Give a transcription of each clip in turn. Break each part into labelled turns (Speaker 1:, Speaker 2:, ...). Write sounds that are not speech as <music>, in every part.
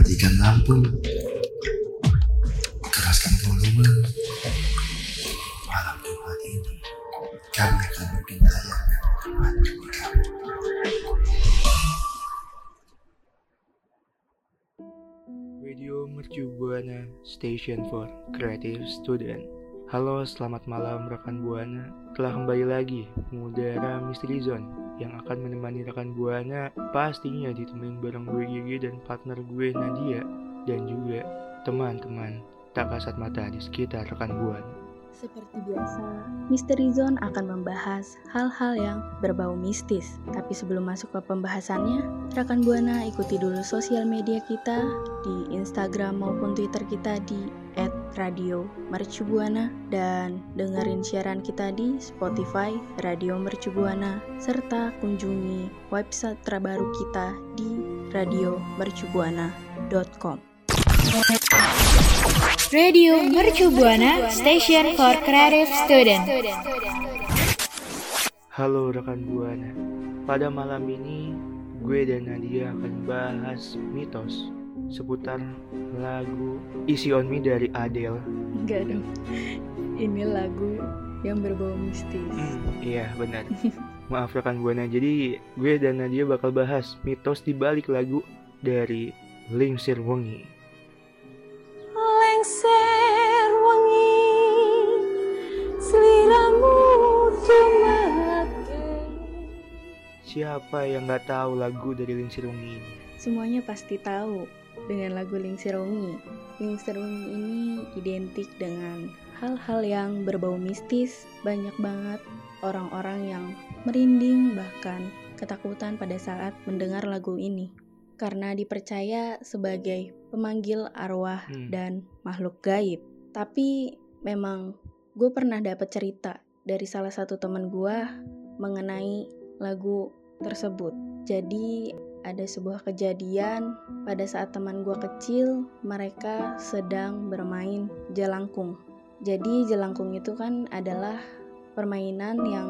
Speaker 1: matikan lampu, keraskan volume. Malam Jumat ini, kami akan bikin tayangan kamu.
Speaker 2: Radio Mercu Buana Station for Creative Student. Halo, selamat malam rekan Buana. Telah kembali lagi mengudara Mystery Zone yang akan menemani rekan Buana pastinya ditemenin bareng gue Gigi dan partner gue Nadia dan juga teman-teman tak kasat mata di sekitar rekan Buana.
Speaker 3: Seperti biasa, Misteri Zone akan membahas hal-hal yang berbau mistis. Tapi sebelum masuk ke pembahasannya, rekan Buana ikuti dulu sosial media kita di Instagram maupun Twitter kita di @radio_mercubuana dan dengerin siaran kita di Spotify Radio Mercubuana serta kunjungi website terbaru kita di radiomercubuana.com.
Speaker 4: Radio Mercu Buana Station for Creative Student.
Speaker 2: Halo rekan Buana. Pada malam ini gue dan Nadia akan bahas mitos seputar lagu Easy On Me dari Adele.
Speaker 3: Enggak dong. Ini lagu yang berbau mistis.
Speaker 2: Hmm, iya benar. <laughs> Maaf rekan Buana. Jadi gue dan Nadia bakal bahas mitos di balik lagu dari Lingsir Wengi.
Speaker 5: lengser wengi tumake
Speaker 2: Siapa yang nggak tahu lagu dari Lingsir Wengi ini?
Speaker 3: Semuanya pasti tahu dengan lagu Lingsir Wengi. Lingsir Wengi ini identik dengan hal-hal yang berbau mistis. Banyak banget orang-orang yang merinding bahkan ketakutan pada saat mendengar lagu ini. Karena dipercaya sebagai pemanggil arwah
Speaker 2: Hmm.
Speaker 3: dan makhluk gaib. Tapi memang gue pernah dapat cerita dari salah satu teman gue mengenai lagu tersebut. Jadi ada sebuah kejadian pada saat teman gue kecil mereka sedang bermain jelangkung. Jadi jelangkung itu kan adalah permainan yang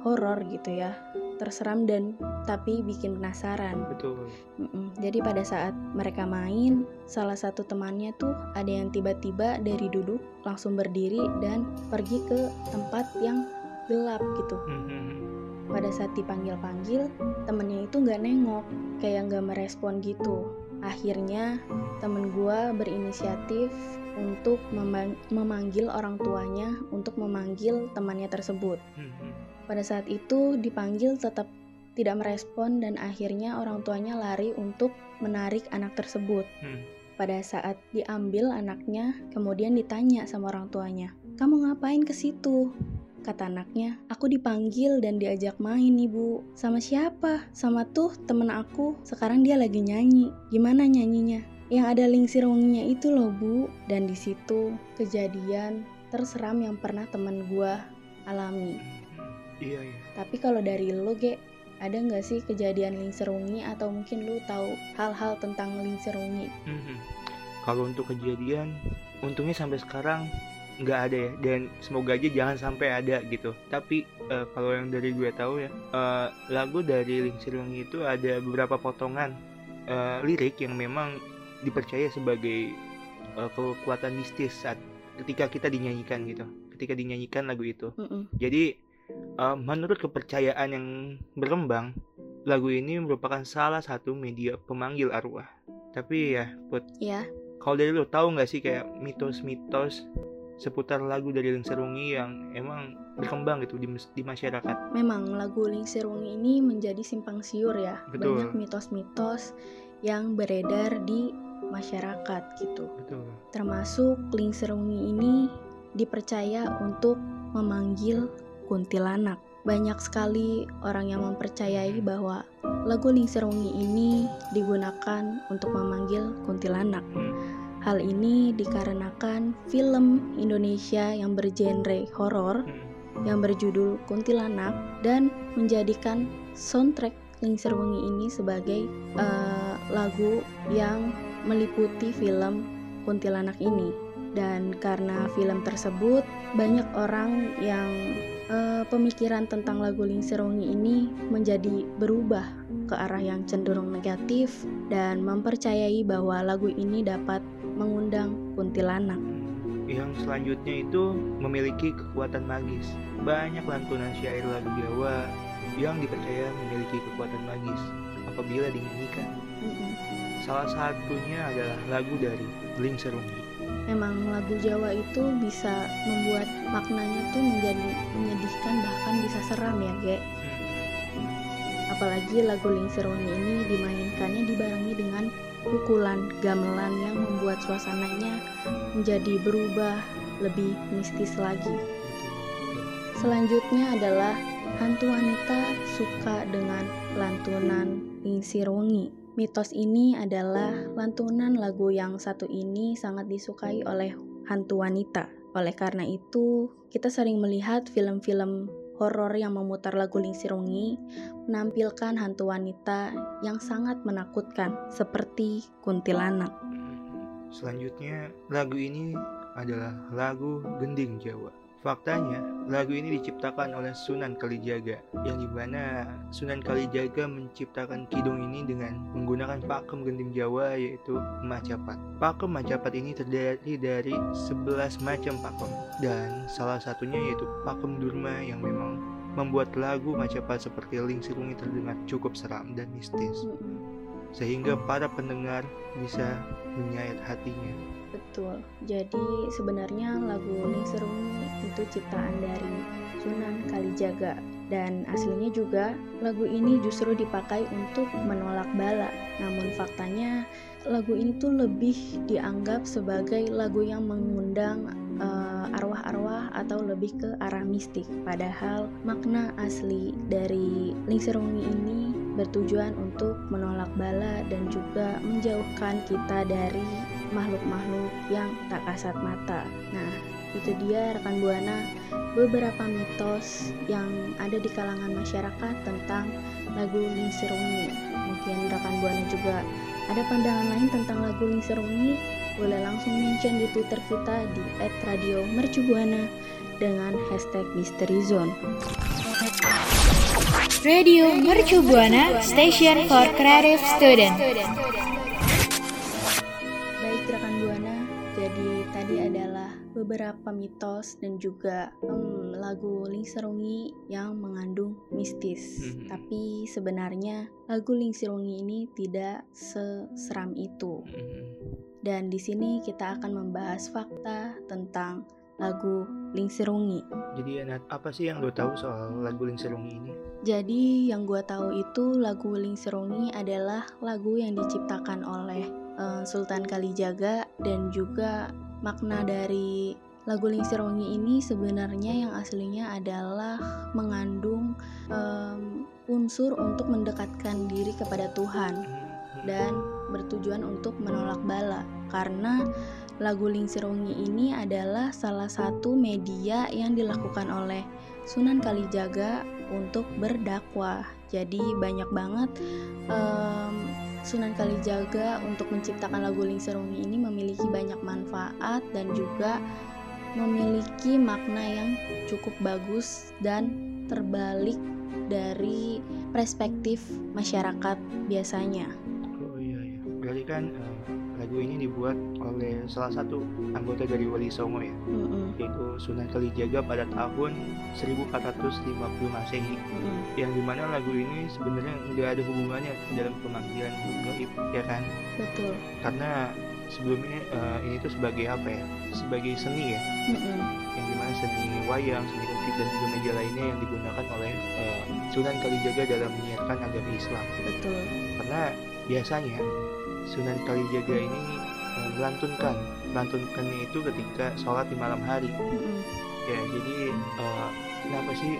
Speaker 3: horor gitu ya, terseram dan tapi bikin penasaran.
Speaker 2: Betul.
Speaker 3: Mm-mm. Jadi pada saat mereka main, salah satu temannya tuh ada yang tiba-tiba dari duduk langsung berdiri dan pergi ke tempat yang gelap gitu.
Speaker 2: Hmm,
Speaker 3: Pada saat dipanggil-panggil, temennya itu nggak nengok, kayak nggak merespon gitu. Akhirnya temen gua berinisiatif untuk memang- memanggil orang tuanya untuk memanggil temannya tersebut.
Speaker 2: hmm,
Speaker 3: Pada saat itu dipanggil tetap tidak merespon dan akhirnya orang tuanya lari untuk menarik anak tersebut.
Speaker 2: hmm.
Speaker 3: Pada saat diambil anaknya, kemudian ditanya sama orang tuanya, "Kamu ngapain ke situ?" Kata anaknya, "Aku dipanggil dan diajak main, Ibu." "Sama siapa?" "Sama tuh temen aku. Sekarang dia lagi nyanyi." "Gimana nyanyinya?" "Yang ada lingsir wanginya itu loh, Bu." Dan di situ kejadian terseram yang pernah temen gua alami.
Speaker 2: Iya iya.
Speaker 3: Tapi kalau dari lo, Ge, ada nggak sih kejadian lingsir wengi atau mungkin lu tahu hal-hal tentang lingsir wengi?
Speaker 2: Mhm. Kalau untuk kejadian, untungnya sampai sekarang nggak ada ya, dan semoga aja jangan sampai ada gitu. Tapi eh, kalau yang dari gue tahu ya, eh, lagu dari Lingsir Wengi itu ada beberapa potongan eh, lirik yang memang dipercaya sebagai eh, kekuatan mistis saat ketika kita dinyanyikan gitu, ketika dinyanyikan lagu itu.
Speaker 3: Mm-mm.
Speaker 2: Jadi eh, menurut kepercayaan yang berkembang, lagu ini merupakan salah satu media pemanggil arwah. Tapi ya, Put,
Speaker 3: Ya,
Speaker 2: kalau dari lo tahu nggak sih kayak mitos-mitos seputar lagu dari Lingsir Wengi yang emang berkembang gitu di, di masyarakat?
Speaker 3: memang lagu lingsir wengi ini menjadi simpang siur ya.
Speaker 2: Betul.
Speaker 3: Banyak mitos-mitos yang beredar di masyarakat gitu.
Speaker 2: Betul.
Speaker 3: Termasuk lingsir wengi ini dipercaya untuk memanggil kuntilanak. Banyak sekali orang yang mempercayai bahwa lagu lingsir wengi ini digunakan untuk memanggil kuntilanak.
Speaker 2: Hmm.
Speaker 3: Hal ini dikarenakan film Indonesia yang bergenre horor
Speaker 2: Hmm.
Speaker 3: yang berjudul Kuntilanak dan menjadikan soundtrack Lingsir Wengi ini sebagai eh, lagu yang meliputi film Kuntilanak ini. Dan karena film tersebut banyak orang yang eh, pemikiran tentang lagu Lingserongi ini menjadi berubah ke arah yang cenderung negatif dan mempercayai bahwa lagu ini dapat mengundang kuntilanak.
Speaker 2: Yang selanjutnya itu memiliki kekuatan magis. Banyak lantunan syair lagu Jawa yang dipercaya memiliki kekuatan magis apabila dinyanyikan.
Speaker 3: Mm-mm.
Speaker 2: Salah satunya adalah lagu dari Ling Serungi.
Speaker 3: Memang lagu Jawa itu bisa membuat maknanya tuh menjadi menyedihkan bahkan bisa seram ya, Ge. Apalagi lagu Lingseroni ini dimainkannya dibarengi dengan pukulan gamelan yang membuat suasananya menjadi berubah lebih mistis lagi. Selanjutnya adalah hantu wanita suka dengan lantunan Lingsirungi. Mitos ini adalah lantunan lagu yang satu ini sangat disukai oleh hantu wanita. Oleh karena itu, kita sering melihat film-film horor yang memutar lagu Lingsirungi menampilkan hantu wanita yang sangat menakutkan seperti kuntilanak.
Speaker 2: Selanjutnya, lagu ini adalah lagu Gending Jawa. Faktanya, lagu ini diciptakan oleh Sunan Kalijaga, yang di mana Sunan Kalijaga menciptakan kidung ini dengan menggunakan pakem gending Jawa yaitu macapat. Pakem macapat ini terdiri dari 11 macam pakem, dan salah satunya yaitu pakem Durma yang memang membuat lagu macapat seperti Ling Sirungi terdengar cukup seram dan mistis, sehingga para pendengar bisa menyayat hatinya.
Speaker 3: Betul. Jadi sebenarnya lagu Ningserungi itu ciptaan dari Sunan Kalijaga dan aslinya juga lagu ini justru dipakai untuk menolak bala. Namun faktanya lagu ini tuh lebih dianggap sebagai lagu yang mengundang eh, arwah-arwah atau lebih ke arah mistik. Padahal makna asli dari Ningserungi ini bertujuan untuk menolak bala dan juga menjauhkan kita dari makhluk-makhluk yang tak kasat mata. Nah, itu dia rekan Buana beberapa mitos yang ada di kalangan masyarakat tentang lagu Lingsirungi. Mungkin rekan Buana juga ada pandangan lain tentang lagu Lingsirungi, boleh langsung mention di Twitter kita di @radiomercubuana dengan hashtag Mystery Zone.
Speaker 4: Radio Mercu Buana Station for Creative Student.
Speaker 3: Tadi adalah beberapa mitos dan juga em, lagu Lingsirungi yang mengandung mistis.
Speaker 2: Mhm.
Speaker 3: Tapi sebenarnya lagu Lingsirungi ini tidak seseram itu.
Speaker 2: Hmm.
Speaker 3: Dan di sini kita akan membahas fakta tentang lagu Lingsirungi.
Speaker 2: Jadi Nat, apa sih yang lo tahu soal lagu Ling Serungi ini?
Speaker 3: Jadi yang gue tahu itu lagu Lingsirungi adalah lagu yang diciptakan oleh eh, Sultan Kalijaga dan juga makna dari lagu Lingsirungi ini sebenarnya yang aslinya adalah mengandung em, unsur untuk mendekatkan diri kepada Tuhan dan bertujuan untuk menolak bala. Karena lagu Lingsirungi ini adalah salah satu media yang dilakukan oleh Sunan Kalijaga untuk berdakwah. Jadi banyak banget em, Sunan Kalijaga untuk menciptakan lagu Lingsirungi ini memiliki banyak manfaat dan juga memiliki makna yang cukup bagus dan terbalik dari perspektif masyarakat biasanya.
Speaker 2: Oh iya iya. Berarti kan eh, lagu ini dibuat oleh salah satu anggota dari Wali Songo ya,
Speaker 3: Mm-mm,
Speaker 2: yaitu Sunan Kalijaga pada tahun 1450 Masehi.
Speaker 3: mm-mm.
Speaker 2: Yang di mana lagu ini sebenarnya nggak ada hubungannya dalam pemanggilan gaib ya kan?
Speaker 3: Betul.
Speaker 2: Karena sebelumnya eh, ini tuh sebagai apa ya? Sebagai seni ya,
Speaker 3: Mm-mm.
Speaker 2: yang di mana seni wayang, seni musik dan juga media lainnya yang digunakan oleh eh, Sunan Kalijaga dalam menyiarkan agama Islam.
Speaker 3: Betul.
Speaker 2: karena biasanya Sunan Kalijaga ini eh, melantunkan. Melantunkannya itu ketika sholat di malam hari. Ya jadi eh, kenapa sih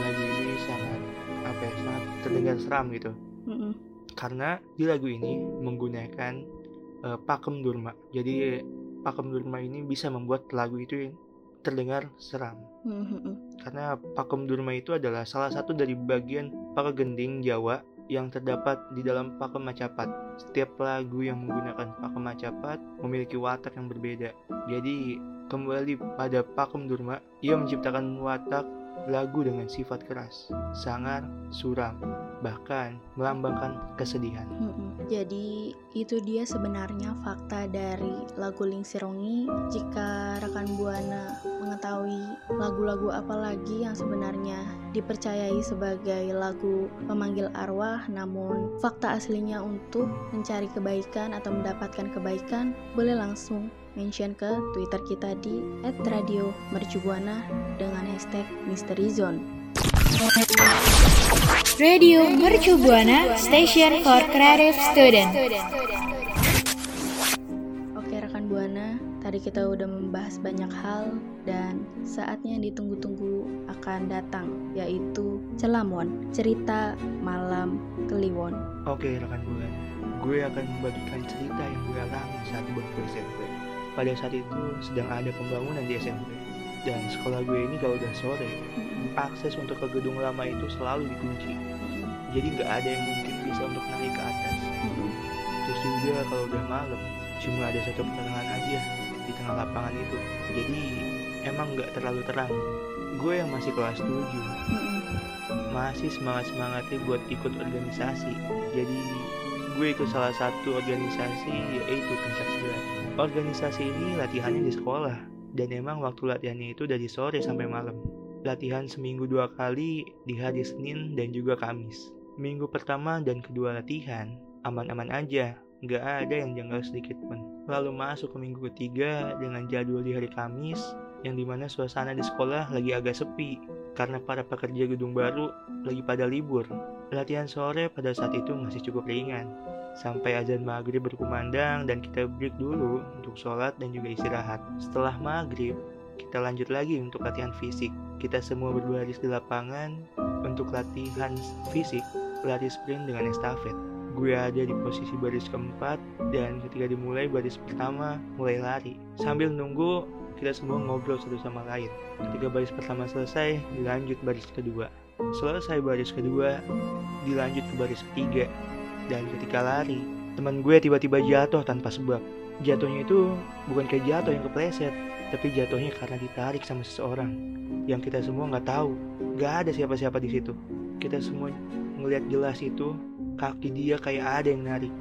Speaker 2: lagu ini sangat apa ya sangat terdengar seram gitu? Karena di lagu ini menggunakan eh, pakem durma. Jadi pakem durma ini bisa membuat lagu itu terdengar seram. Karena pakem durma itu adalah salah satu dari bagian pakegending Jawa yang terdapat di dalam pakem macapat. Setiap lagu yang menggunakan pakem macapat memiliki watak yang berbeda. Jadi kembali pada pakem durma, ia menciptakan watak lagu dengan sifat keras, sangar, suram, bahkan melambangkan kesedihan.
Speaker 3: Jadi itu dia sebenarnya fakta dari lagu Lingsirongi. Jika rekan Buana mengetahui lagu-lagu apa lagi yang sebenarnya dipercayai sebagai lagu pemanggil arwah, namun fakta aslinya untuk mencari kebaikan atau mendapatkan kebaikan, boleh langsung mention ke Twitter kita di @radiomercubuana dengan hashtag Mystery Zone.
Speaker 4: Radio Mercu Buana Station for Creative Student.
Speaker 3: Oke rekan Buana, tadi kita udah membahas banyak hal dan saatnya yang ditunggu-tunggu akan datang yaitu Celamon, cerita malam Kliwon.
Speaker 2: Oke rekan bulan, gue akan membagikan cerita yang gue alami saat SMP. Pada saat itu sedang ada pembangunan di SMP dan sekolah gue ini kalau udah sore akses untuk ke gedung lama itu selalu dikunci. Jadi nggak ada yang mungkin bisa untuk naik ke atas. Terus juga kalau udah malam cuma ada satu penerangan aja di tengah lapangan itu. Jadi emang nggak terlalu terang. Gue yang masih kelas 7 masih semangat-semangatnya buat ikut organisasi. Jadi gue ikut salah satu organisasi yaitu pencak silat. Organisasi ini latihannya di sekolah dan emang waktu latihannya itu dari sore sampai malam. Latihan seminggu dua kali di hari Senin dan juga Kamis. Minggu pertama dan kedua latihan aman-aman aja, nggak ada yang janggal sedikit pun. Lalu masuk ke minggu ketiga dengan jadwal di hari Kamis yang di mana suasana di sekolah lagi agak sepi karena para pekerja gedung baru lagi pada libur. Latihan sore pada saat itu masih cukup ringan. Sampai azan maghrib berkumandang dan kita break dulu untuk sholat dan juga istirahat. Setelah maghrib, kita lanjut lagi untuk latihan fisik. Kita semua berbaris di lapangan untuk latihan fisik, lari sprint dengan estafet. Gue ada di posisi baris keempat dan ketika dimulai baris pertama mulai lari. Sambil nunggu kita semua ngobrol satu sama lain. Ketika baris pertama selesai, dilanjut baris kedua. Selesai baris kedua, dilanjut ke baris ketiga. Dan ketika lari, teman gue tiba-tiba jatuh tanpa sebab. Jatuhnya itu bukan kayak jatuh yang kepleset, tapi jatuhnya karena ditarik sama seseorang yang kita semua nggak tahu. Gak ada siapa-siapa di situ. Kita semua ngelihat jelas itu kaki dia kayak ada yang narik.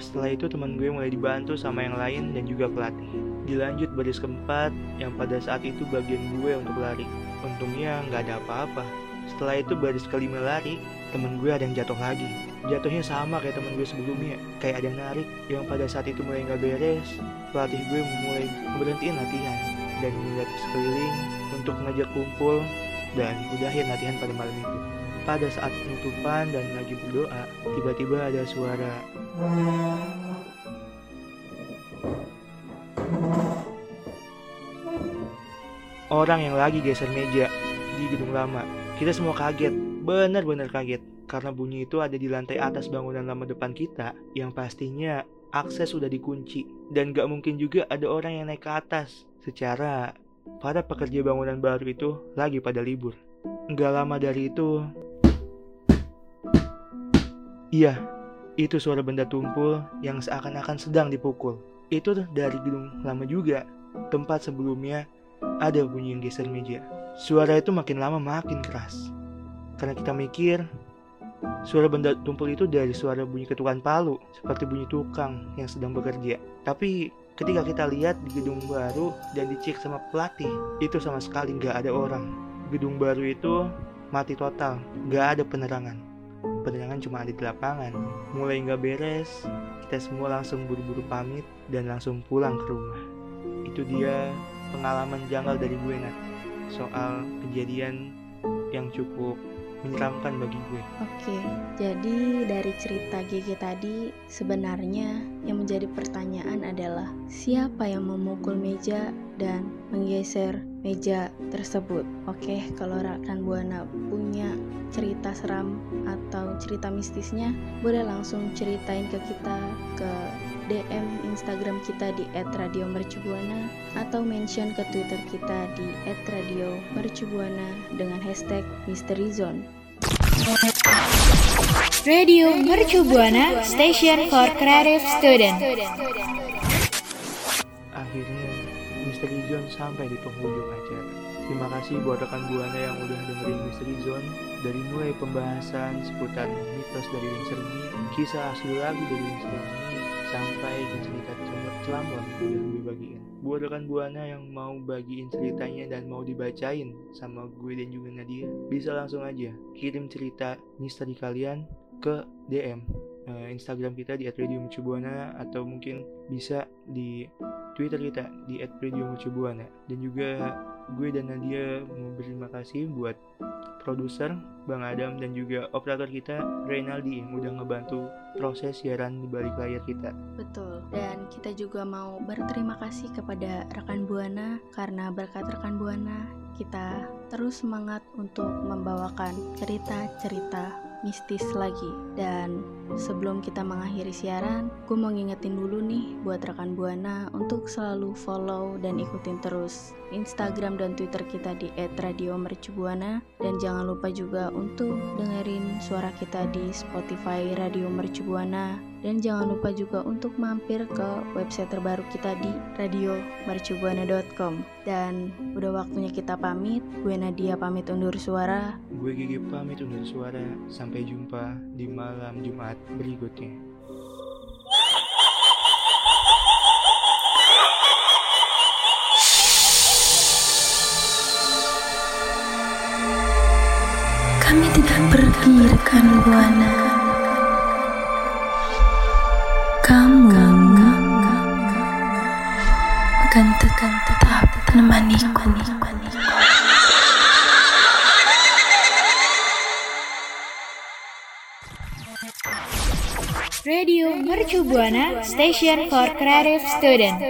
Speaker 2: Setelah itu teman gue mulai dibantu sama yang lain dan juga pelatih. Dilanjut baris keempat yang pada saat itu bagian gue untuk lari. Untungnya nggak ada apa-apa. Setelah itu baris kelima lari, temen gue ada yang jatuh lagi. Jatuhnya sama kayak temen gue sebelumnya, kayak ada yang narik. Yang pada saat itu mulai nggak beres, pelatih gue mulai berhentiin latihan dan melihat sekeliling untuk ngajak kumpul dan udahin latihan pada malam itu. Pada saat penutupan dan lagi berdoa, tiba-tiba ada suara orang yang lagi geser meja di gedung lama. Kita semua kaget, benar-benar kaget. Karena bunyi itu ada di lantai atas bangunan lama depan kita, yang pastinya akses sudah dikunci. Dan gak mungkin juga ada orang yang naik ke atas. Secara para pekerja bangunan baru itu lagi pada libur. Gak lama dari itu, iya, itu suara benda tumpul yang seakan-akan sedang dipukul. Itu dari gedung lama juga, tempat sebelumnya ada bunyi yang geser meja. Suara itu makin lama makin keras. Karena kita mikir, suara benda tumpul itu dari suara bunyi ketukan palu, seperti bunyi tukang yang sedang bekerja. Tapi ketika kita lihat di gedung baru dan dicek sama pelatih, itu sama sekali nggak ada orang. Gedung baru itu mati total, nggak ada penerangan. Penerangan cuma ada di lapangan. Mulai nggak beres, kita semua langsung buru-buru pamit dan langsung pulang ke rumah. Itu dia pengalaman janggal dari gue Nat soal kejadian yang cukup menyeramkan bagi gue.
Speaker 3: Oke, jadi dari cerita Gigi tadi sebenarnya yang menjadi pertanyaan adalah siapa yang memukul meja dan menggeser meja tersebut. Oke, kalau rekan Buana punya cerita seram atau cerita mistisnya, boleh langsung ceritain ke kita ke DM Instagram kita di @radiomercubuana atau mention ke Twitter kita di @radiomercubuana dengan hashtag Mystery Zone.
Speaker 4: Radio Mercu Buana Station for Creative Student.
Speaker 2: Akhirnya Misteri John sampai di penghujung acara. Terima kasih buat rekan Buana yang udah dengerin Misteri Zone dari mulai pembahasan seputar mitos dari ini, kisah asli lagu dari ini, sampai ke cerita celamon yang udah gue rekan Buana yang mau bagiin ceritanya dan mau dibacain sama gue dan juga Nadia, bisa langsung aja kirim cerita misteri kalian ke DM eh, Instagram kita di @radiomercubuana atau mungkin bisa di Twitter kita di @radiomercubuana dan juga gue dan Nadia mau berterima kasih buat produser Bang Adam dan juga operator kita Reynaldi yang udah ngebantu proses siaran di balik layar kita.
Speaker 3: Betul. Dan kita juga mau berterima kasih kepada rekan Buana karena berkat rekan Buana kita terus semangat untuk membawakan cerita-cerita mistis lagi. Dan sebelum kita mengakhiri siaran, gue mau ngingetin dulu nih buat rekan Buana untuk selalu follow dan ikutin terus Instagram dan Twitter kita di @radiomercubuana dan jangan lupa juga untuk dengerin suara kita di Spotify Radio Mercubuana dan jangan lupa juga untuk mampir ke website terbaru kita di radiomercubuana.com dan udah waktunya kita pamit gue Nadia pamit undur suara
Speaker 2: Gue Gigi pamit undur suara. Sampai jumpa di malam Jumat berikutnya.
Speaker 6: Kami tidak pergi rekan buana.
Speaker 4: Radio Mercu Buana Station for Creative Student.